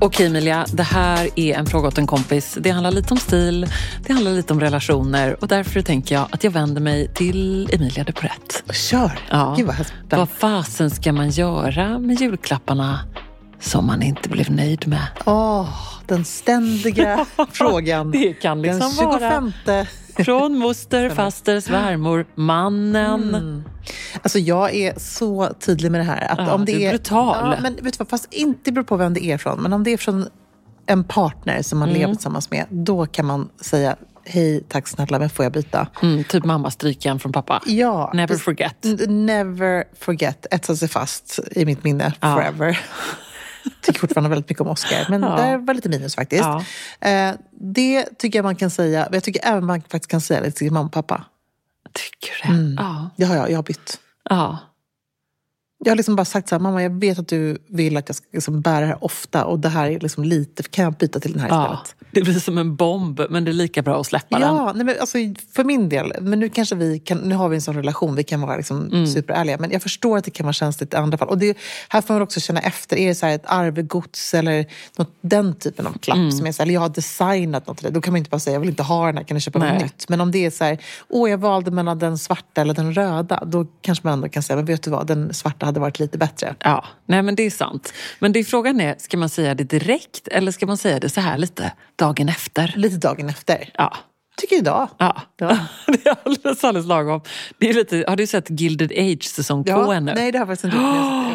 Okej Emilia, det här är en fråga åt en kompis. Det handlar lite om stil, det handlar lite om relationer och därför tänker jag att jag vänder mig till Emilia de Porrett. Kör! Ja. Gud vad Vad fasen ska man göra med julklapparna som man inte blev nöjd med? Åh, den ständiga frågan. Det kan liksom den 25 vara från moster, faster, svärmor, mannen. Alltså jag är så tydlig med det här. Att Ja, om det du är är brutal. Ja, men vet du vad, fast inte beror på vem det är från. Men om det är från en partner som man Mm. lever tillsammans med, då kan man säga hej, tack snälla, men får jag byta? Mm, typ mamma stryken från pappa. Ja. Never forget. Never forget. Etsar sig fast i mitt minne Ja. forever. Tycker fortfarande väldigt mycket om Oscar, men Ja. det var lite minus faktiskt. Ja. Eh, det tycker jag man kan säga, men jag tycker även man faktiskt kan säga det till mamma och pappa. Tycker du det? Ja. Det har jag, jag har bytt. ja. Jag har liksom bara sagt så här, mamma jag vet att du vill att jag ska liksom bära det här ofta och det här är liksom lite, kan jag byta till den här ja. istället? Det blir som en bomb, men det är lika bra att släppa den. Ja, nej men alltså, för min del, men nu kanske vi kan, nu har vi en sån relation, vi kan vara liksom Mm. superärliga, men jag förstår att det kan vara känsligt i andra fall. Och det, här får man också känna efter, är det så här ett arvegods eller något, den typen av klapp Mm. som är så här, eller jag har designat något till det, då kan man inte bara säga jag vill inte ha den här, kan du köpa Nej. något nytt? Men om det är så här, åh jag valde mellan den svarta eller den röda, då kanske man ändå kan säga, men vet du vad, den svarta hade varit lite bättre. Ja, nej men det är sant. Men det är frågan är, ska man säga det direkt eller ska man säga det så här lite dagen efter? Lite dagen efter. Ja. Tycker idag. Ja, Ja. det är alldeles, alldeles lagom. Det är lite, har du sett Gilded Age säsong två Ja, ännu? nej det har jag faktiskt inte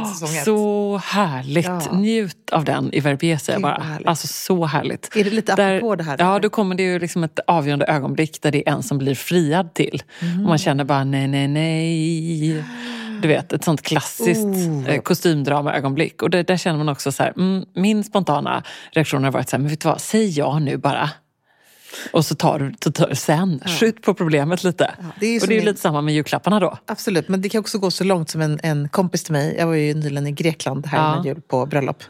sett säsong ett. Så härligt! Ja. Njut av den i Verbiese bara. Alltså så härligt. Är det lite Där- apropå det här? Ja, då kommer det ju liksom ett avgörande ögonblick där det är en som blir friad till. Mhm. Och man känner bara nej, nej, nej. Du vet, ett sånt klassiskt Oh. eh, kostymdrama-ögonblick. Och det, där känner man också så här, mm, min spontana reaktion har varit så här, men vet du vad, säg ja nu bara. Och så tar du tar, tar, sen, skjut på problemet lite. det är och det är ju min- lite samma med julklapparna då. Absolut, men det kan också gå så långt som en, en kompis till mig. Jag var ju nyligen i Grekland här Ja. jul på bröllop.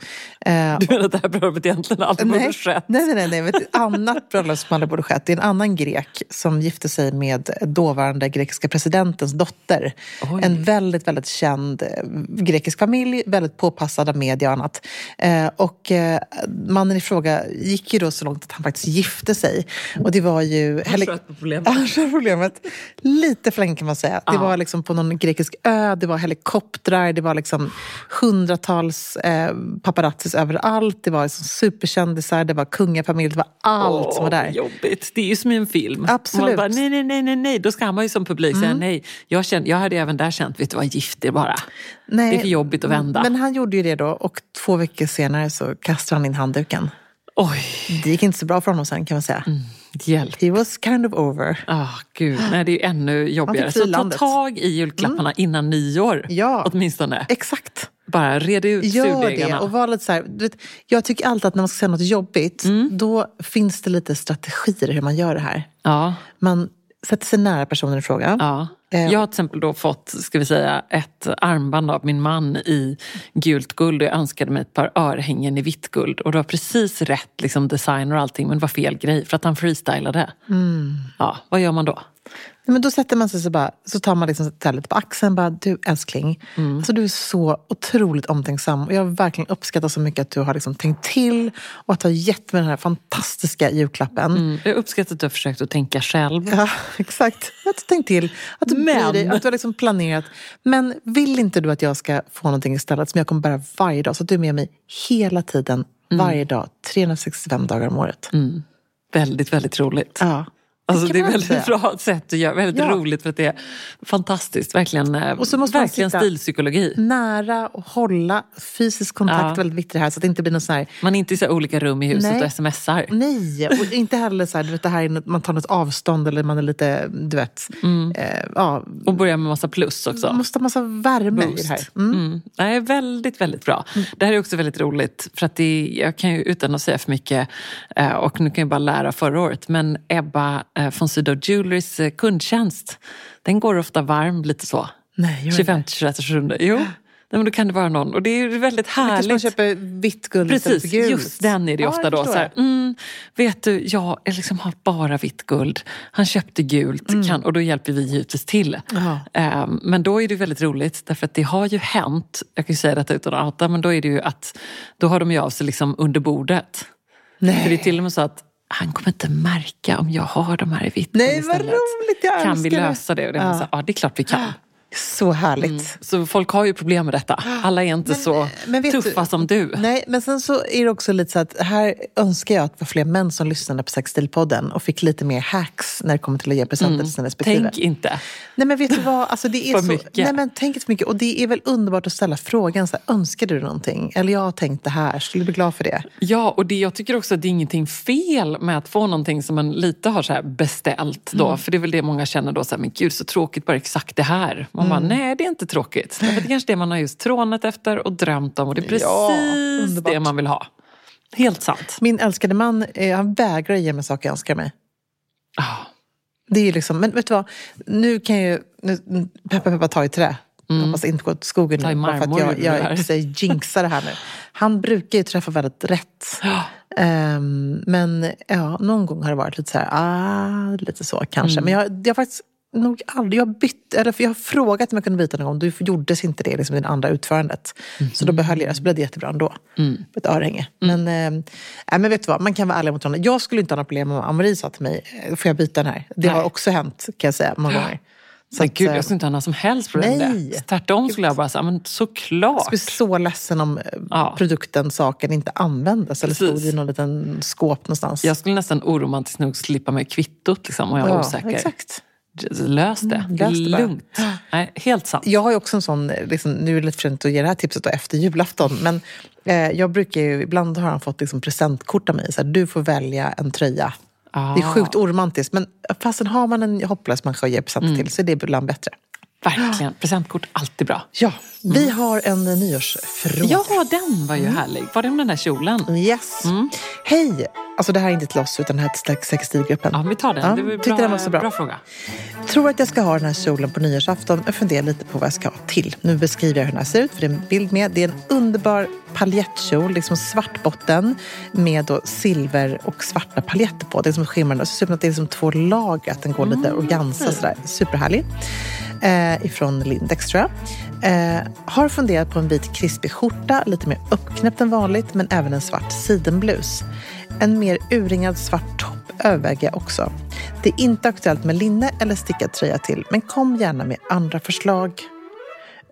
Eh, Du menar att det här bröllopet egentligen aldrig borde nej, skett? nej, nej, nej, nej. men Ett annat bröllop som aldrig borde skett. Det är en annan grek som gifte sig med dåvarande grekiska presidentens dotter. Oj. En väldigt, väldigt känd eh, grekisk familj, väldigt påpassad av media och annat. Eh, och eh, mannen i fråga gick ju då så långt att han faktiskt gifte sig. Och det var ju... Han sköt på problemet. Det var problemet. Lite för länge kan man säga. Det var liksom på någon grekisk ö, det var helikoptrar, det var liksom hundratals eh, paparazzis överallt. Det var liksom superkändisar, det var kungafamilj, det var allt som var där. Jobbigt. Det är ju som i en film. Absolut. Mm. Man bara, nej, nej, nej, nej, nej. Då ska man ju som publik säga nej. Jag, kände, jag hade även där känt, vet du vad, gift er bara. Nej, Det är för jobbigt att vända. Men han gjorde ju det då och två veckor senare så kastade han in handduken. Oj, Det gick inte så bra för honom sen kan man säga. hjälp. He was kind of over. Ah, gud. Nej, det är ännu jobbigare. Så ta tag i julklapparna innan nyår. Ja. Åtminstone. Exakt. Bara red ut Gör det surdegarna. och var lite så här, vet, Jag tycker alltid att när man ska säga något jobbigt, Mm. då finns det lite strategier hur man gör det här. Ja, Man sätter sig nära personen i fråga. ja. Eh. Jag har till exempel då fått ska vi säga, ett armband av min man i gult guld och jag önskade mig ett par örhängen i vitt guld. Och det var precis rätt liksom, design och allting men det var fel grej för att han freestylade. Mm. Ja, vad gör man då? Nej, Men då sätter man sig så, bara, så tar man liksom lite på axeln. Bara, du älskling, Mm. alltså, du är så otroligt omtänksam. Och jag verkligen uppskattar så mycket att du har liksom tänkt till och att du har gett mig den här fantastiska julklappen. Mm, jag uppskattar att du har försökt att tänka själv. Ja, exakt. Att du har tänkt till, att du Men- dig, att du har liksom planerat. Men vill inte du att jag ska få någonting istället som jag kommer bära varje dag? Så att du är med mig hela tiden, varje dag, 365 dagar om året. Mm. Väldigt, väldigt roligt. Ja. Alltså, kan det är man väldigt säga. bra sätt att göra. Väldigt Ja. roligt för att det är fantastiskt. Verkligen, eh, Och så måste man verkligen sitta- stilpsykologi. Nära och hålla fysisk kontakt Ja. väldigt viktigt här så att det inte blir något så här Man är inte i så olika rum i huset Nej. och smsar. Nej, och inte heller så här, du vet, det här något, man tar något avstånd eller man är lite, du vet, Mm. eh, ja, Och börja med massa plus också. man måste ha massa värme i det Boost. här. Mm. Mm. Det är väldigt, väldigt bra. Det här är också väldigt roligt för att det jag kan ju utan att säga för mycket eh, och nu kan jag bara lära förra året men Ebba eh, von Sydow Jewelrys eh, kundtjänst den går ofta varm lite så. Nej, gör 25 26 27 Jo, Nej, men då kan det vara någon och det är väldigt Kanske man härligt. köper vitt guld Precis, gult. just den är det ofta då. Så här, mm, vet du, jag liksom har bara vitt guld. Han köpte gult kan, och då hjälper vi givetvis till. Mm. Ehm, men då är det väldigt roligt därför att det har ju hänt, jag kan ju säga detta utan att outa, men då är det ju att då har de ju av sig liksom under bordet. Nej. För det är till och med så att han kommer inte märka om jag har de här i vitt Nej, vad roligt! Jag Kan vi lösa det? Och det ja. Så, ja, det är klart vi kan. Så härligt. Så folk har ju problem med detta. Alla är inte så men tuffa du- som du. Nej, men sen så är det också lite så att här önskar jag att det var fler män som lyssnade på Sexstilpodden och fick lite mer hacks när det kommer till att ge presenter till sina respektive. Mm. Tänk inte. Nej men vet du vad, alltså det är För så, mycket. Nej men tänk inte för mycket. Och det är väl underbart att ställa frågan, så här, önskar du någonting? Eller jag har tänkt det här, skulle du bli glad för det? Ja, och det, jag tycker också att det är ingenting fel med att få någonting som man lite har så beställt. Då. För det är väl det många känner då, så här, men gud så tråkigt, bara exakt det här. Man bara, nej det är inte tråkigt. Det är kanske det man har just trånat efter och drömt om och det är precis Ja, det man vill ha. Helt sant. Min älskade man, eh, han vägrar ge mig saker jag önskar mig. Ah, Det är liksom, men vet du vad, nu kan jag ju, nu, peppa peppa ta i trä. Jag hoppas inte går åt skogen nu. bara för att jag, jag, jag, jinxar det här nu. Han brukar ju träffa väldigt rätt. Ehm, men ja, någon gång har det varit lite så här, ah, lite så kanske. Mm. Men jag, jag har faktiskt nog aldrig, jag har bytt, eller för jag har frågat om jag kunde byta någon gång. Du gjordes inte det liksom, i det andra utförandet. Så då behöll jag det, så blev det jättebra ändå. Mm. Ett örhänge. Men, eh, nej, men vet du vad, man kan vara ärlig mot varandra. Jag skulle inte ha några problem om Amori sa till mig, eh, får jag byta den här? Det har Nej. också hänt kan jag säga många gånger. Så men att, gud, eh, jag skulle inte ha några som helst problem med det. Tvärtom skulle jag bara säga, men såklart. jag skulle bli så ledsen om Ja. produkten, saken inte användes eller Precis. stod i någon liten skåp någonstans. Jag skulle nästan oromantiskt nog slippa med kvittot liksom, om jag var ja, osäker. Exakt. Lös det. Mm, lös det. Lugnt. Nej, helt sant. Jag har också en sån, eh, liksom, nu är det lite för sent att ge det här tipset då efter julafton, men eh, jag brukar ju, ibland har han fått liksom presentkort av mig. Så här, du får välja en tröja. Ah. Det är sjukt oromantiskt, men fastän har man en hopplös människa att ge presenter Mm. till så är det ibland bättre. Verkligen. Presentkort, alltid bra. Ja, vi har en eh, nyårsfråga. Ja, den var ju härlig. Var det om den där kjolen? Yes. Mm. Hej! Alltså det här är inte till oss utan det här är till sextilgruppen. Ja, vi tar den. Ja, det var tyckte bra, den var så bra. bra fråga. Tror att jag ska ha den här kjolen på nyårsafton. Jag funderar lite på vad jag ska ha till. Nu beskriver jag hur den här ser ut, för det är en bild med. Det är en underbar paljettkjol, liksom svart botten med då silver och svarta paljetter på. Det är som skimrande. Så ser ut att det är som två lager, att den går lite organza sådär. Superhärlig. Eh, ifrån Lindex tror jag. Eh, har funderat på en vit krispig skjorta, lite mer uppknäppt än vanligt, men även en svart sidenblus. En mer urringad svart topp överväger jag också. Det är inte aktuellt med linne eller stickad tröja till, men kom gärna med andra förslag.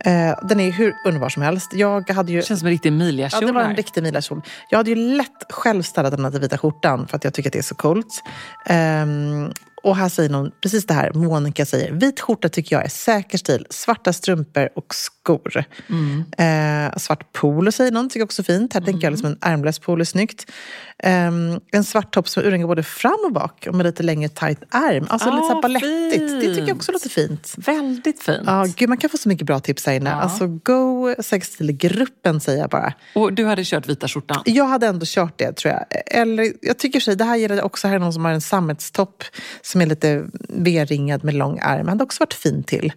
Eh, den är hur underbar som helst. Jag hade ju... Det känns som en riktig Ja, Emilia-kjol det var en riktig Emilia-kjol. Jag hade ju lätt själv stylat den här vita skjortan för att jag tycker att det är så coolt. Ehm, och här säger någon precis det här Monica säger. Vit skjorta tycker jag är säker stil. Svarta strumpor och skor. Eh, svart polo säger någon, tycker jag också är fint. Här tänker jag liksom en ärmlös polo är snyggt. Ehm, en svart topp som urringar både fram och bak och med lite längre tight ärm. Alltså lite så Ah, balettigt. Det tycker jag också låter fint. Väldigt fint. Ja, gud, man kan få så mycket bra tips här inne. Ja. Alltså, go sexstilgruppen säger jag bara. Och du hade kört vita skjortan. Jag hade ändå kört det tror jag. Eller jag tycker sig, det här gäller också, här är någon som har en sammetstopp som är lite V-ringad med lång ärm. Det hade också varit fint till.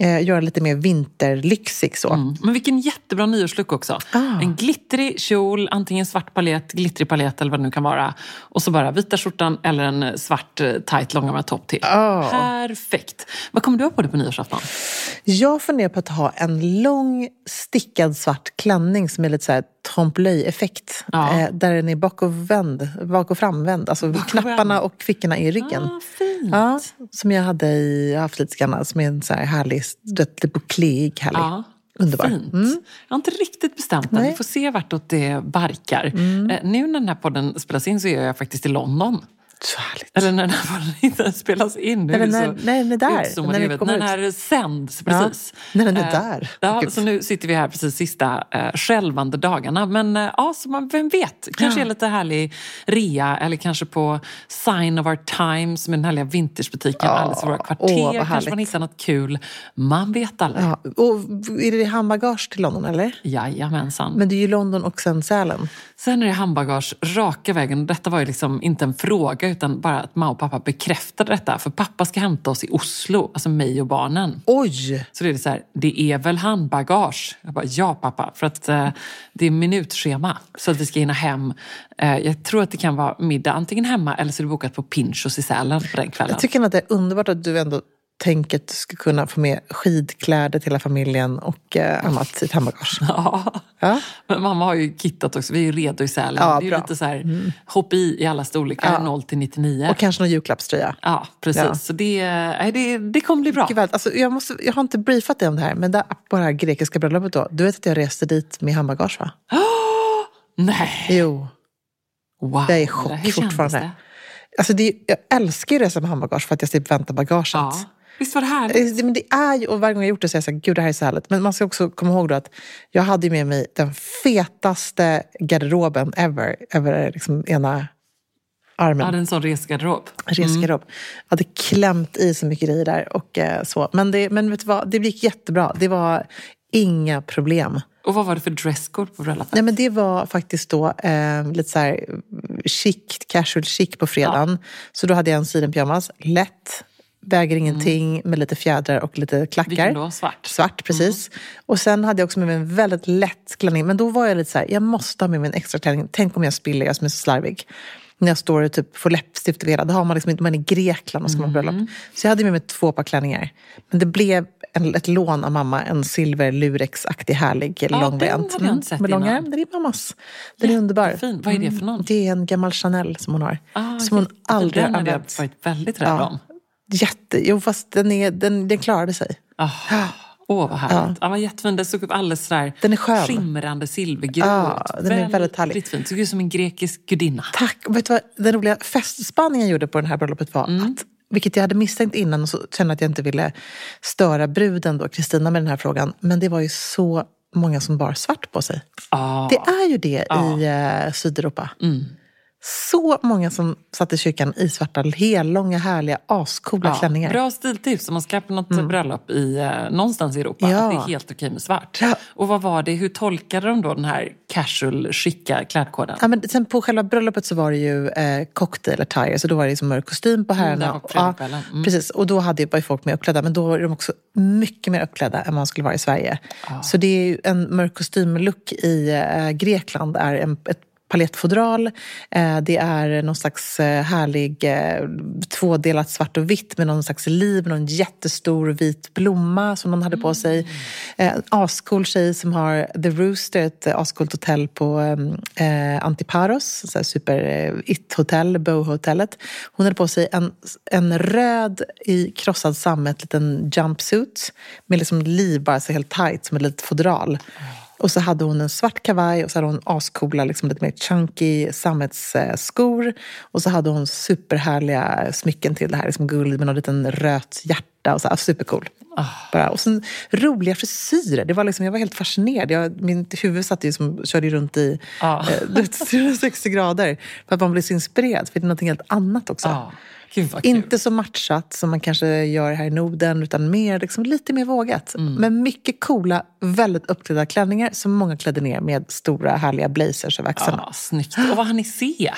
Eh, göra lite mer vinterlyxig så. Mm. Men vilken jättebra nyårslook också. Ah. En glittrig kjol, antingen svart palett, glittrig palett eller vad det nu kan vara. Och så bara vita skjortan eller en svart eh, tight långärmad topp till. Ah. Perfekt. Vad kommer du ha på dig på nyårsafton? Jag funderar på att ha en lång stickad svart klänning som är lite så här trompe-l'œil-effekt. Ja. Eh, där den är bak och, vänd, bak och framvänd. Alltså Bak och knapparna vänd. och fickorna i ryggen. Ah, fint. Ja, som jag hade i, jag har haft lite grann, som är en så här härlig, lite boucléig, härlig. Ja, Underbar. Fint. Mm. Jag har inte riktigt bestämt än. Mm. Vi får se vartåt det barkar. Eh, nu när den här podden spelas in så är jag faktiskt i London. Så härligt. Eller när den här inte spelas in. Nu Eller när- när den är där, när den När den här sänds, Ja, precis. när den är där. Ja, så nu sitter vi här precis sista eh, skälvande dagarna. Men eh, ja, så man, vem vet? Kanske Ja. är lite härlig rea eller kanske på Sign of Our Times med den härliga vintagebutiken Ja, alldeles i våra åh, kvarter. vad kanske härligt. man hittar något kul. Man vet aldrig. Ja, och är det handbagage till London eller? Jajamensan. Men det är ju London och sen Sälen. Sen är det handbagage raka vägen. Detta var ju liksom inte en fråga utan bara att mamma och pappa bekräftade detta. För pappa ska hämta oss i Oslo, alltså mig och barnen. Oj! Så det är så här, det är väl handbagage? Jag bara, ja pappa. För att eh, det är minutschema. Så att vi ska hinna hem. Eh, jag tror att det kan vara middag antingen hemma eller så är det bokat på Pinchos i Sälen på den kvällen. Jag tycker att det är underbart att du ändå tänker att du ska kunna få med skidkläder till hela familjen och eh, annat i ett handbagage. Ja. Ja. Men mamma har ju kittat också. Vi är ju redo i Sälen. Ja, det är bra. Mm. lite så här, hopp i i alla storlekar, Ja. 0 till 99. Och kanske någon julklappströja. Ja, precis. Ja. Så det, nej, det, det kommer bli bra. Alltså, jag, måste, jag har inte briefat dig om det här, men där, på det här grekiska bröllopet då. Du vet att jag reste dit med handbagage va? Nej! Jo. Wow. Jag är i chock fortfarande. det? Alltså det, jag älskar ju att resa med handbagage för att jag slipper vänta bagaget. Ja. Visst var det härligt? Eh, Men det är ju, och varje gång jag gjort det så är jag så här, gud det här är så härligt. Men man ska också komma ihåg då att jag hade med mig den fetaste garderoben ever, över liksom ena Jag armen. hade en sån resgarderob. resgarderob. Jag hade klämt i så mycket grejer där. Och, eh, så. Men, det, men vet du vad, det gick jättebra. Det var inga problem. Och vad var det för dresscode på bröllopet? Nej, men det var faktiskt då eh, lite så här chic, casual chic på fredagen. Så då hade jag en sidenpyjamas, lätt, väger ingenting, med lite fjädrar och lite klackar. Vilken då? Svart? Svart, precis. Och sen hade jag också med mig en väldigt lätt klänning. Men då var jag lite så här, jag måste ha med mig en extra klänning. Tänk om jag spiller, jag som är så slarvig. När jag står och typ får läppstift över hela, då har man liksom inte, man är i Grekland och ska man på bröllop. Så jag hade med mig två par klänningar. Men det blev en, ett lån av mamma, en silver lurex-aktig härlig den lång variant. hade jag inte sett med lång innan. ärm. Den är mammas. Den är underbar. Mm. Jättefin. Vad är det för någon? Det är en gammal Chanel som hon har. Ah, som hon aldrig har Den hade jag använt. varit väldigt rädd Ja. om. Jätte, jo fast den, är, den, den klarade sig. Ah. Åh, vad härligt. Ja. var jättefin. Den såg upp alldeles sådär Den är skön. skimrande silvergrå Ja, den är väldigt härlig. Fin. Såg ut som en grekisk gudinna. Tack. Vet du vad, den roliga festspaningen jag gjorde på det här bröllopet var Mm. att, vilket jag hade misstänkt innan och så kände att jag inte ville störa bruden då, Kristina med den här frågan. Men det var ju så många som bar svart på sig. Ah. Det är ju det Ja. i eh, Sydeuropa. Mm. Så många som satt i kyrkan i svarta, hellånga, härliga, ascoola Ja, klänningar. bra stiltips om man ska på något bröllop i, eh, någonstans i Europa. Ja. Att det är helt okej med svart. Ja. Och vad var det, hur tolkade de då den här casual, skicka klädkoden? Ja, men sen på själva bröllopet så var det ju eh, cocktail attire, så då var det liksom mörk kostym på herrarna. det var på fredagskvällen. Mm. Precis, och då hade, ju folk mer uppklädda, men då var de också mycket mer uppklädda än man skulle vara i Sverige. Så det är ju en mörk kostymlook i eh, Grekland är en, ett palettfodral. Eh, det är någon slags eh, härlig eh, tvådelat svart och vitt med någon slags liv, någon jättestor vit blomma som någon hade på sig. Eh, ascool tjej som har The Rooster, ett ascoolt hotell på Antiparos, så super it-hotell, Bow-hotellet. Hon hade på sig en, en röd i krossad sammet liten jumpsuit med liksom liv bara så helt tight som ett litet fodral. Och så hade hon en svart kavaj och så hade hon ascoola, liksom lite mer chunky sammetsskor. Och så hade hon superhärliga smycken till det här, liksom guld med någon liten röt hjärta. Och så, alltså, supercool. Bara. Och sen roliga frisyrer. Det var liksom, jag var helt fascinerad. Jag, min huvud satt ju som, körde runt i Ja. eh, du vet, 360 grader. För att man blir så inspirerad. För det är något helt annat också. Kul. Inte så matchat som man kanske gör här i Norden, utan mer, liksom, lite mer vågat. Mm. Men mycket coola, väldigt uppklädda klänningar som många klädde ner med stora härliga blazers över axlarna. Ja, snyggt. Och vad hann ni se?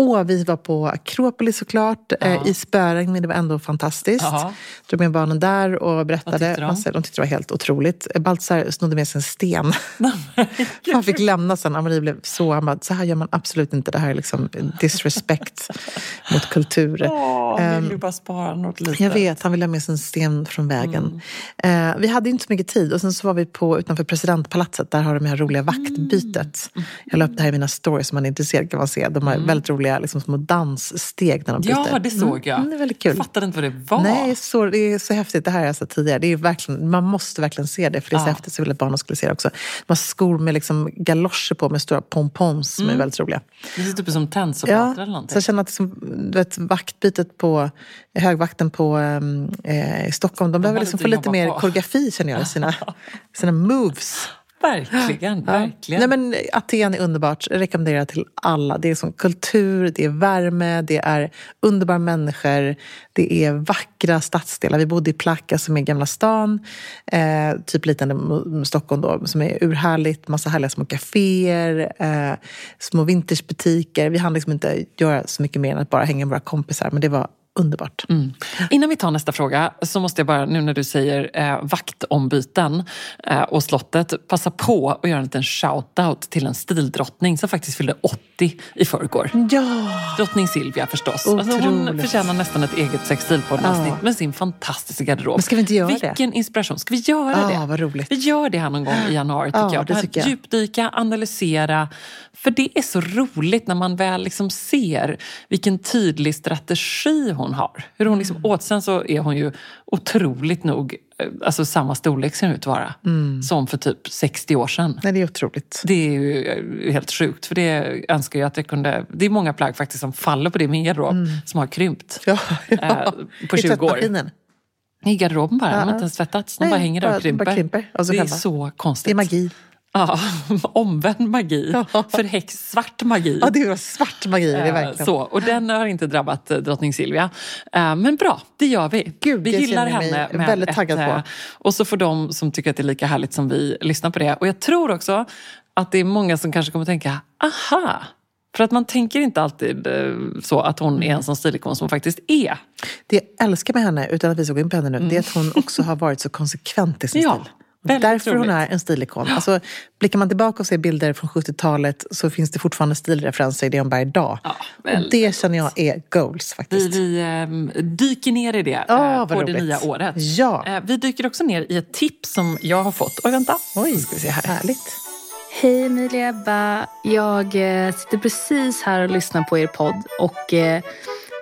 Och vi var på Akropolis såklart, eh, i spöregn, men det var ändå fantastiskt. Ja. Drog med barnen där och Vad berättade. tyckte de? Massor. De tyckte det var helt otroligt. Baltzar snodde med sig en sten. han fick lämna sen. Amarie blev så, han bara, så här gör man absolut inte. Det här är liksom disrespect mot kultur. Åh, Ehm, vill du bara spara något litet? jag vet, han ville ha med sig en sten från vägen. Mm. Eh, vi hade inte så mycket tid och sen så var vi på utanför presidentpalatset. Där har de det här roliga vaktbytet. Mm. Jag la upp det här i mina stories om man är intresserad kan man se. De har väldigt roliga liksom, små danssteg när de byter. Ja, det såg jag. Mm, det är väldigt kul. Jag fattade inte vad det var. Nej, så, det är så häftigt. Det här har jag sett tidigare. Det är verkligen, man måste verkligen se det, för det är så Ja. häftigt. Så ville att barnen skulle se det också. De har skor med liksom galoscher på med stora pompons som är väldigt roliga. Det ser typ som tennsoldater Ja, eller så någonting. jag känner att liksom, du vet, vaktbytet på högvakten på um, eh, i Stockholm, de behöver har liksom få lite mer på. koreografi känner jag i sina, sina moves. Verkligen, Ja. verkligen. Nej, men Aten är underbart. Jag rekommenderar till alla. Det är som kultur, det är värme, det är underbara människor, det är vackra stadsdelar. Vi bodde i Plaka som är Gamla stan, eh, typ liknande Stockholm då, som är urhärligt. Massa härliga små kaféer, eh, små vintagebutiker. Vi hann liksom inte göra så mycket mer än att bara hänga med våra kompisar, men det var underbart. Mm. Innan vi tar nästa fråga så måste jag bara, nu när du säger eh, vaktombyten eh, och slottet, passa på att göra en liten shout-out till en stildrottning som faktiskt fyllde 80 i förrgår. Ja! Drottning Silvia förstås. Alltså hon förtjänar nästan ett eget sextilpoddavsnitt Ja. med sin fantastiska garderob. Men ska vi inte göra det? Vilken inspiration. Ska vi göra Ja, det? vad roligt. Vi gör det här någon gång i januari tycker Ja, jag. det här tycker jag. Djupdyka, analysera. För det är så roligt när man väl liksom ser vilken tydlig strategi hon har. Hur hon liksom, Mm. åt sen så är hon ju otroligt nog eh, alltså samma storlek ser hon ut att vara. Mm. Som för typ 60 år sedan. Nej, det är otroligt. Det är ju eh, helt sjukt. För det önskar jag att jag kunde... Det är många plagg faktiskt som faller på det i min garderob som har krympt. Ja, ja. Eh, på I 20 år. I garderoben bara. De har Ja. inte ens tvättats. De bara hänger där och krymper. krymper det är så konstigt. Det är magi. Ja, omvänd magi. Förhäx svart magi. Ja, det är svart magi. Det är Eh, verkligen. Så, och den har inte drabbat eh, drottning Silvia. Eh, Men bra, det gör vi. Gud, vi gillar henne. med väldigt ett, taggad på. eh, Och så får de som tycker att det är lika härligt som vi lyssna på det. Och jag tror också att det är många som kanske kommer tänka, aha! För att man tänker inte alltid så att hon är en sån stilikon som hon faktiskt är. Det jag älskar med henne, utan att vi gå in på henne nu, det är att hon också har varit så konsekvent i sin Ja, stil. Väldigt Därför hon roligt. är en stilikon. Alltså, blickar man tillbaka och ser bilder från 70-talet så finns det fortfarande stilreferenser i det hon bär idag. Ja, och det känner jag är goals Vi, faktiskt. vi ehm, dyker ner i det Ja, eh, vad på det roligt. nya året. Ja. Eh, vi dyker också ner i ett tips som jag har fått. Oj, vänta. Oj, ska vi se här. härligt. Hej Emilia Ebba. Jag eh, sitter precis här och lyssnar på er podd. Och eh,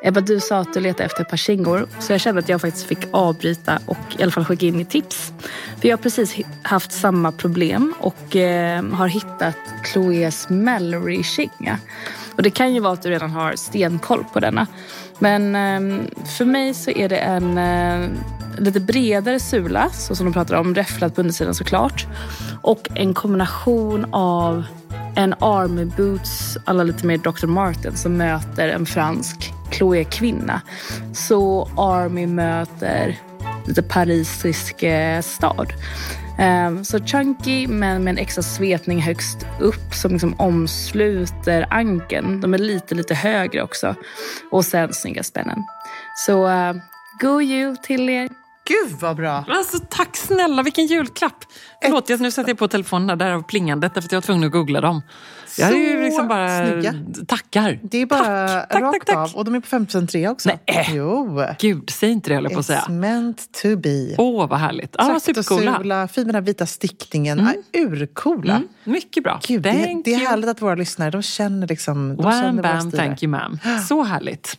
Ebba, du sa att du letar efter ett par kängor. Så jag kände att jag faktiskt fick avbryta och i alla fall skicka in mitt tips. För jag har precis haft samma problem och eh, har hittat Chloés Mallory-kinga. Och det kan ju vara att du redan har stenkoll på denna. Men eh, för mig så är det en eh, lite bredare sula, så som de pratar om, räfflad på undersidan såklart. Och en kombination av en Army Boots alla lite mer Dr. Martin som möter en fransk Chloé-kvinna. Så Army möter lite parisisk eh, stad. Ehm, så chunky men med en extra svepning högst upp som liksom omsluter ankeln. De är lite, lite högre också. Och sen snygga spännen. Så uh, go you till er. Gud vad bra! Alltså, tack snälla, vilken julklapp! Förlåt, jag, nu sätter jag på telefonen där av plingandet för jag var tvungen att googla dem. Jag är ju liksom bara snygga. tackar. Det är bara tack, tack, rakt tack, av. Och de är på 50 rea också. Nej. Jo. Gud, säg inte det höll jag på att säga. It's meant to be. Åh, vad härligt. Ja, och supercoola. fin med den här vita stickningen. Mm. urcoola. Mm, mycket bra. Gud, det, det är härligt att våra lyssnare de känner liksom... De Wham, känner bam, thank you ma'am. Så härligt.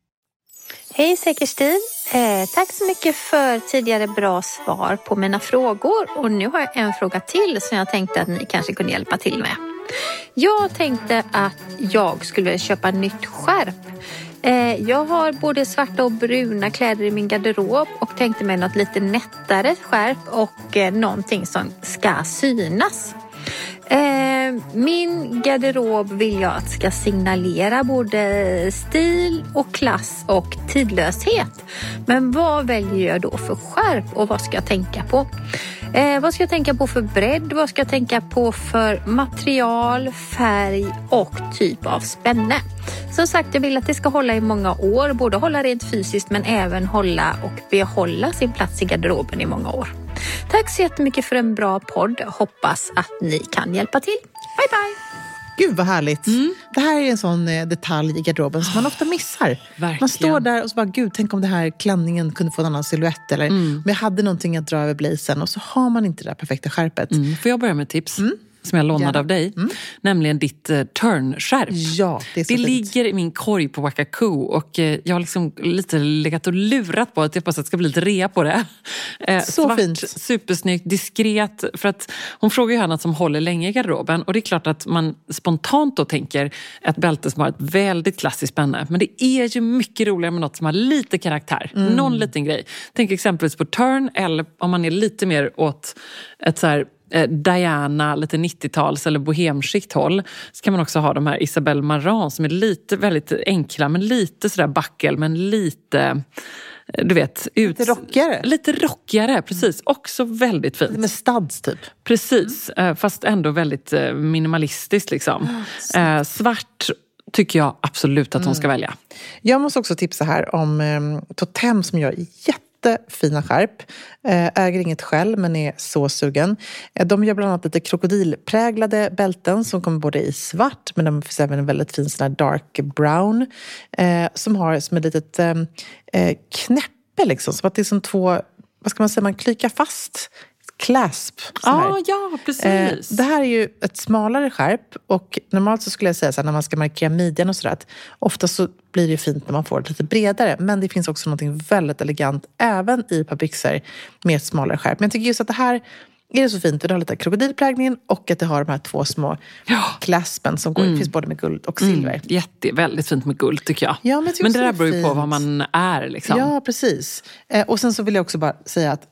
Hej Säkerstin! Eh, tack så mycket för tidigare bra svar på mina frågor. Och nu har jag en fråga till som jag tänkte att ni kanske kunde hjälpa till med. Jag tänkte att jag skulle köpa nytt skärp. Eh, jag har både svarta och bruna kläder i min garderob och tänkte mig något lite nättare skärp och eh, någonting som ska synas. Eh, min garderob vill jag att ska signalera både stil och klass och tidlöshet. Men vad väljer jag då för skärp och vad ska jag tänka på? Eh, vad ska jag tänka på för bredd? Vad ska jag tänka på för material, färg och typ av spänne? Som sagt, jag vill att det ska hålla i många år. Både hålla rent fysiskt men även hålla och behålla sin plats i garderoben i många år. Tack så jättemycket för en bra podd. Hoppas att ni kan hjälpa till. Bye bye! Gud vad härligt. Det här är en sån eh, detalj i garderoben som man ofta missar. Verkligen. Man står där och så bara, gud tänk om det här klänningen kunde få en annan silhuett. Eller om jag hade någonting att dra över blazen och så har man inte det där perfekta skärpet. Mm, får jag börja med tips? Som jag lånade Gärna. av dig. Nämligen ditt uh, turnskärp. Ja, det är så Det fint. ligger i min korg på Wakaku och eh, jag har liksom lite legat och lurat på att jag hoppas att det ska bli lite rea på det. Eh, Så svart, fint. supersnyggt, diskret. För att hon frågar ju här något som håller länge i garderoben och det är klart att man spontant då tänker ett bälte som har ett väldigt klassiskt spänne. Men det är ju mycket roligare med något som har lite karaktär. Mm. Någon liten grej. Tänk exempelvis på turn eller om man är lite mer åt ett så här eh, Diana, lite 90-tals eller bohemskikt håll. Så kan man också ha de här Isabelle Marant som är lite väldigt enkla men lite sådär backel men lite eh, du vet, ut... Lite rockigare. Lite rockigare, precis. Också väldigt fint. Med studs typ. Precis, eh, fast ändå väldigt eh, minimalistiskt. Liksom. Eh, svart, tycker jag absolut att hon ska välja. Jag måste också tipsa här om eh, Totem som gör jättefina skärp. Eh, äger inget själv men är så sugen. Eh, de gör bland annat lite krokodilpräglade bälten som kommer både i svart men de finns även en väldigt fin sån här dark brown. Eh, som har som ett litet knäppe liksom. Som att det är som två, vad ska man säga, man klykar fast clasp. Ah, ja, precis. Eh, det här är ju ett smalare skärp och normalt så skulle jag säga så här, när man ska markera midjan och sådär att ofta så blir det fint när man får det lite bredare men det finns också något väldigt elegant även i ett par byxor med ett smalare skärp. Men jag tycker just att det här är det så fint för det har lite krokodilprägningen och att det har de här två små claspen som går, finns både med guld och silver. Mm, jätte, väldigt fint med guld tycker jag. Ja, men tycker men det där beror ju på vad man är. Liksom. Ja, precis. Eh, och sen så vill jag också bara säga att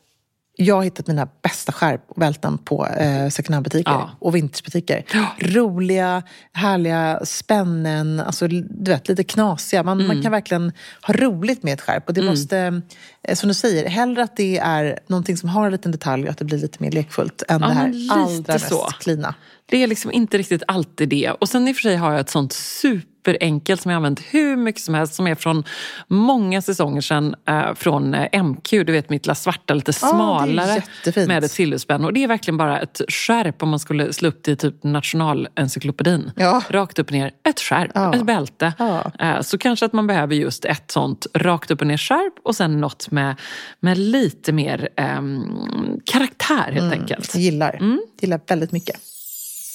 jag har hittat mina bästa skärp och bälten på eh, second hand-butiker Ja. och vintagebutiker. Roliga, härliga spännen, alltså du vet, lite knasiga. Man, Mm. man kan verkligen ha roligt med ett skärp. Och det måste, eh, som du säger, hellre att det är någonting som har en liten detalj och att det blir lite mer lekfullt än Ja, det här allra mest klina. Det är liksom inte riktigt alltid det. Och sen i och för sig har jag ett sånt superenkelt som jag har använt hur mycket som helst som är från många säsonger sedan eh, från eh, MQ. Du vet mitt lilla svarta, lite det smalare jättefint. med ett silverspänn. Och det är verkligen bara ett skärp om man skulle slå upp det i typ Nationalencyklopedin. Ja. Rakt upp och ner, ett skärp, Ja. ett bälte. Ja. Eh, så kanske att man behöver just ett sånt rakt upp och ner skärp och sen något med, med lite mer ehm, karaktär helt enkelt. Gillar. Mm. Gillar väldigt mycket.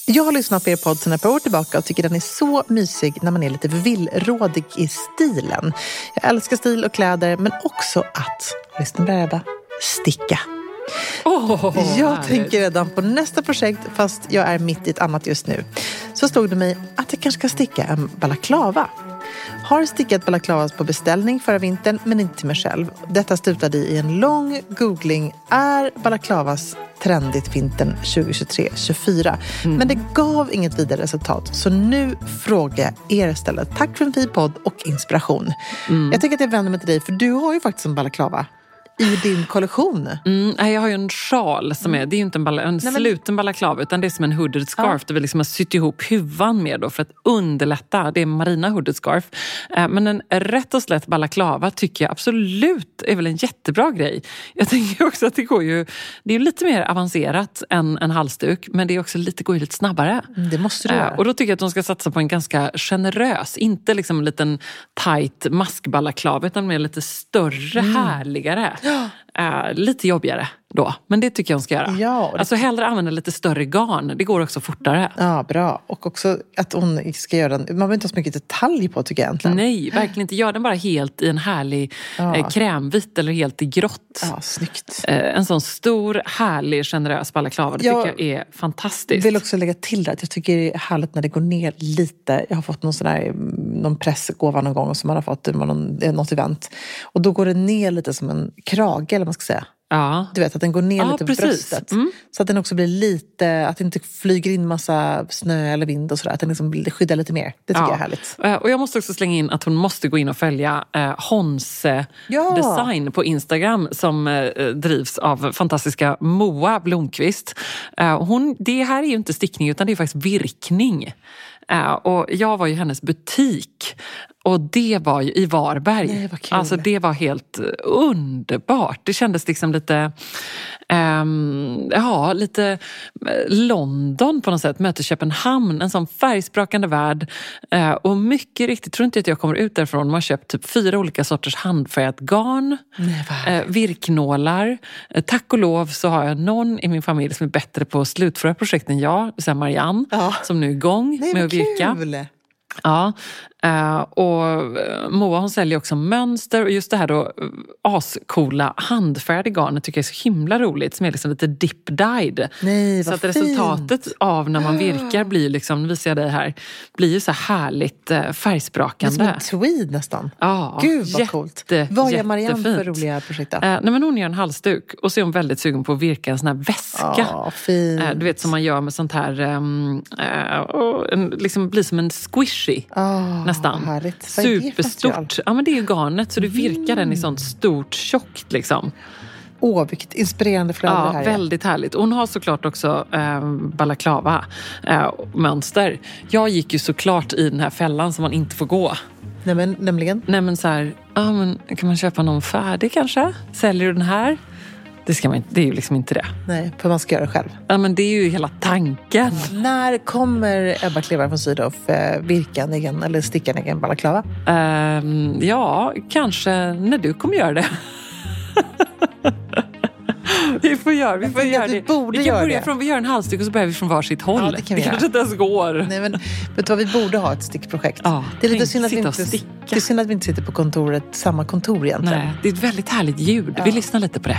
Jag har lyssnat på er podd sedan ett par år tillbaka och tycker den är så mysig när man är lite villrådig i stilen. Jag älskar stil och kläder men också att, lyssna Ebba, sticka. Åh, jag härligt. tänker redan på nästa projekt fast jag är mitt i ett annat just nu. Så slog det mig att jag kanske ska sticka en balaklava. Har stickat balaklavas på beställning förra vintern men inte till mig själv. Detta slutade i en lång googling. Är balaklavas trendigt vintern 2023-24? Men det gav inget vidare resultat. Så nu frågar jag er istället. Tack för en fin podd och inspiration. Jag tänker att jag vänder mig till dig för du har ju faktiskt en balaklava i din kollektion. Mm, nej, jag har ju en sjal som är, det är inte en, bala, en men- sluten balaklava utan det är som en hooded scarf där vi liksom har sytt ihop huvan med då för att underlätta. Det är marina hooded scarf. Eh, men en rätt och slätt balaklava tycker jag absolut är väl en jättebra grej. Jag tänker också att det går ju, det är lite mer avancerat än en halsduk men det är också lite, går ju lite snabbare. Mm, Det måste du Eh, göra. Och då tycker jag att de ska satsa på en ganska generös, inte liksom en liten tight maskbalaklava utan mer lite större, Mm. härligare. Ja. Eh, lite jobbigare då, men det tycker jag hon ska göra. Ja, det- Alltså hellre använda lite större garn, det går också fortare. Ja, bra. Och också att hon ska göra den... Man behöver inte ha så mycket detalj på tycker jag egentligen. Nej, verkligen inte. Gör den bara helt i en härlig Ja. eh, krämvit eller helt i grått. Ja, snyggt. Eh, en sån stor, härlig, generös balaklava. Det Jag tycker jag är Jag fantastiskt. vill också lägga till det att jag tycker det är härligt när det går ner lite. Jag har fått någon, sån här, mm, någon pressgåva någon gång som man har fått någon, eh, något event. Och då går det ner lite som en krage, eller man ska säga. Ja. Du vet att den går ner Ja, lite på precis. bröstet. Mm. Så att den också blir lite, att det inte flyger in massa snö eller vind och sådär. Att den liksom skyddar lite mer. Det tycker jag är härligt. Eh, Och jag måste också slänga in att hon måste gå in och följa eh, Honse Ja. Design på Instagram som eh, drivs av fantastiska Moa Blomqvist. Eh, hon, det här är ju inte stickning utan det är faktiskt virkning. Eh, och jag var ju i hennes butik och det var ju i Varberg. Nej. Alltså det var helt eh, underbart. Det kändes liksom lite, ehm, ja, lite eh, London på något sätt. Möter Köpenhamn, en sån färgsprakande värld. Eh, och mycket riktigt, tror inte att jag kommer ut därifrån. Man har köpt typ fyra olika sorters handfärgat garn. Nej, Eh, virknålar. Eh, tack och lov så har jag någon i min familj som är bättre på att slutföra projekt än jag. Marianne, Ja. som nu är igång Nej, med att virka. kul! Ja, eh, och eh, Moa hon säljer också mönster och just det här då eh, ascoola handfärdiga garnet tycker jag är så himla roligt som är liksom lite dip dyed. Nej, Så att resultatet fint. av när man virkar blir liksom, nu visar jag dig här, blir ju så här härligt eh, Det är som färgsprakande. en tweed nästan. Ja, Gud vad jätte, coolt. Vad gör Marianne för roliga projekt då? Nej, men hon gör en halsduk och så är hon väldigt sugen på att virka en sån här väska. Ja, fint. Du vet som man gör med sånt här, ehm, eh, liksom blir som en squishy. Ah, nästan. Härligt. Det? Superstort. Ja men det är ju garnet så du virkar den i sånt stort tjockt liksom. Åh, vilket inspirerande flöde det Ja, här är. väldigt härligt. Hon har såklart också eh, balaklava-mönster. jag gick ju såklart i den här fällan som man inte får gå. Nej, men, nämligen. Nej men så här, ja, men kan man köpa någon färdig kanske? Säljer du den här? Det, ska man det är ju liksom inte det. Nej, för man ska göra det själv. Ja, men det är ju hela tanken. När kommer Ebba Klevar från Sydow eh, virka en egen, eller sticka en egen balaklava? Ehm, ja, kanske när du kommer göra det. vi får göra, vi får göra det. borde vi kan börja det. från, vi gör en halsduk och så börjar vi från varsitt håll. Ja, det kan vi göra. kanske inte ens går. Nej, men vet du vad, vi borde ha ett stickprojekt. Ja, det är lite synd att, vi inte, det är synd att vi inte sitter på kontoret, samma kontor egentligen. Nej, det är ett väldigt härligt ljud. Vi lyssnar lite på det.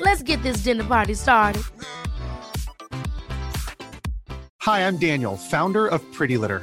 Let's get this dinner party started. Hi, I'm Daniel, founder of Pretty Litter.